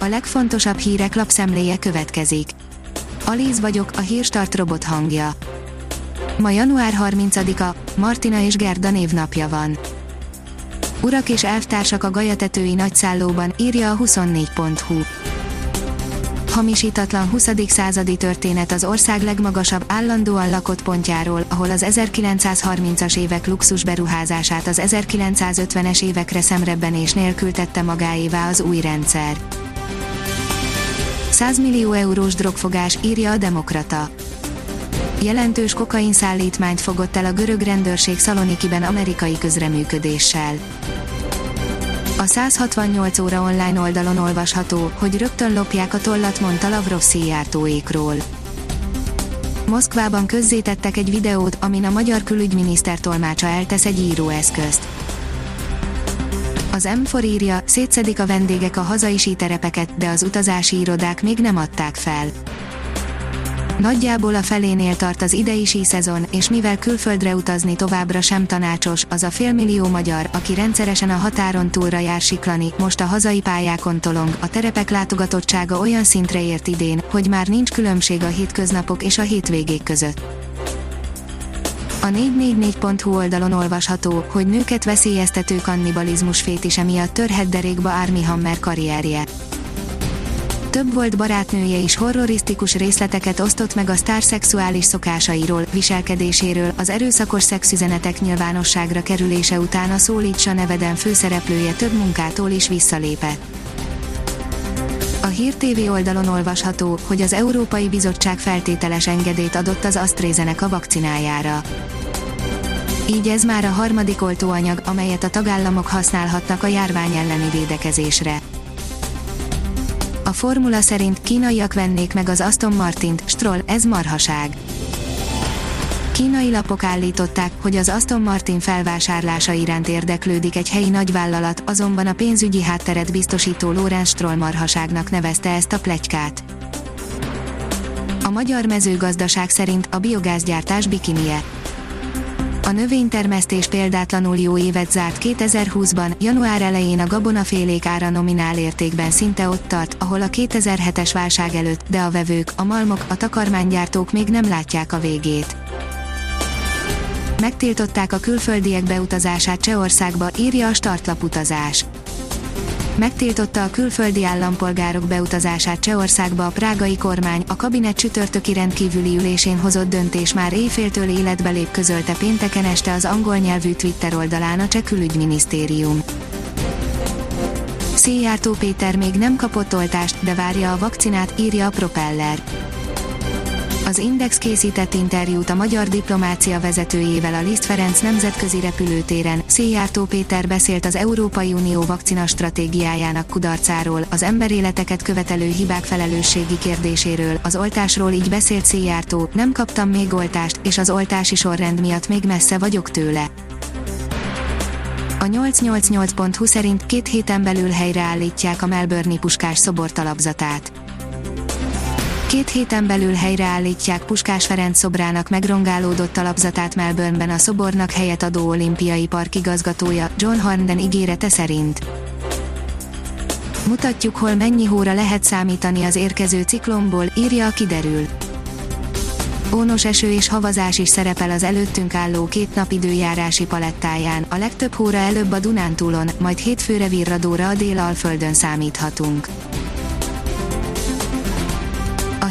a legfontosabb hírek lapszemléje következik. Alíz vagyok, a hírstart robot hangja. Ma január 30-a, Martina és Gerda névnapja van. Urak és elvtársak a gajatetői nagyszállóban, írja a 24.hu. Hamisítatlan 20. századi történet az ország legmagasabb állandóan lakott pontjáról, ahol az 1930-as évek luxus beruházását az 1950-es évekre szemrebbenés nélkül tette magáévá az új rendszer. 100 millió eurós drogfogás, írja a Demokrata. Jelentős kokain szállítmányt fogott el a görög rendőrség Szalonikiben amerikai közreműködéssel. A 168 óra online oldalon olvasható, hogy rögtön lopják a tollat, mondta Lavrov széjártóékról. Moszkvában közzétettek egy videót, amin a magyar külügyminiszter tolmácsa eltesz egy íróeszközt. Az M4 írja, szétszedik a vendégek a hazai síterepeket, de az utazási irodák még nem adták fel. Nagyjából a felénél tart az idei szezon, és mivel külföldre utazni továbbra sem tanácsos, az a félmillió magyar, aki rendszeresen a határon túlra jár siklani, most a hazai pályákon tolong, a terepek látogatottsága olyan szintre ért idén, hogy már nincs különbség a hétköznapok és a hétvégék között. A 444.hu oldalon olvasható, hogy nőket veszélyeztető kannibalizmus fétise miatt törhet derékba Army Hammer karrierje több volt barátnője is horrorisztikus részleteket osztott meg a sztár szexuális szokásairól, viselkedéséről, az erőszakos szexüzenetek nyilvánosságra kerülése után a Szólítsa neveden főszereplője több munkától is visszalépett. Hír TV oldalon olvasható, hogy az Európai Bizottság feltételes engedélyt adott az AstraZeneca vakcinájára. Így ez már a harmadik oltóanyag, amelyet a tagállamok használhatnak a járvány elleni védekezésre. A formula szerint kínaiak vennék meg az Aston Martint, Stroll, ez marhaság. Kínai lapok állították, hogy az Aston Martin felvásárlása iránt érdeklődik egy helyi nagyvállalat, azonban a pénzügyi hátteret biztosító Lorenz Stroll marhaságnak nevezte ezt a plegykát. A magyar mezőgazdaság szerint a biogázgyártás bikinie a növénytermesztés példátlanul jó évet zárt 2020-ban, január elején a gabonafélék ára nominál értékben szinte ott tart, ahol a 2007-es válság előtt, de a vevők, a malmok, a takarmánygyártók még nem látják a végét. Megtiltották a külföldiek beutazását Csehországba, írja a startlaputazás. utazás megtiltotta a külföldi állampolgárok beutazását Csehországba a prágai kormány, a kabinet csütörtöki rendkívüli ülésén hozott döntés már éjféltől életbe lép közölte pénteken este az angol nyelvű Twitter oldalán a cseh külügyminisztérium. Széjártó Péter még nem kapott oltást, de várja a vakcinát, írja a Propeller az Index készített interjút a magyar diplomácia vezetőjével a Liszt Ferenc nemzetközi repülőtéren, Széjártó Péter beszélt az Európai Unió vakcina stratégiájának kudarcáról, az emberéleteket követelő hibák felelősségi kérdéséről, az oltásról így beszélt Széjártó, nem kaptam még oltást, és az oltási sorrend miatt még messze vagyok tőle. A 888.hu szerint két héten belül helyreállítják a Melbourne puskás szobor talapzatát. Két héten belül helyreállítják Puskás Ferenc szobrának megrongálódott alapzatát Melbourneben a szobornak helyet adó olimpiai park igazgatója, John Harnden ígérete szerint. Mutatjuk, hol mennyi hóra lehet számítani az érkező ciklomból, írja a kiderül. Ónos eső és havazás is szerepel az előttünk álló két nap időjárási palettáján, a legtöbb hóra előbb a Dunántúlon, majd hétfőre virradóra a dél-alföldön számíthatunk.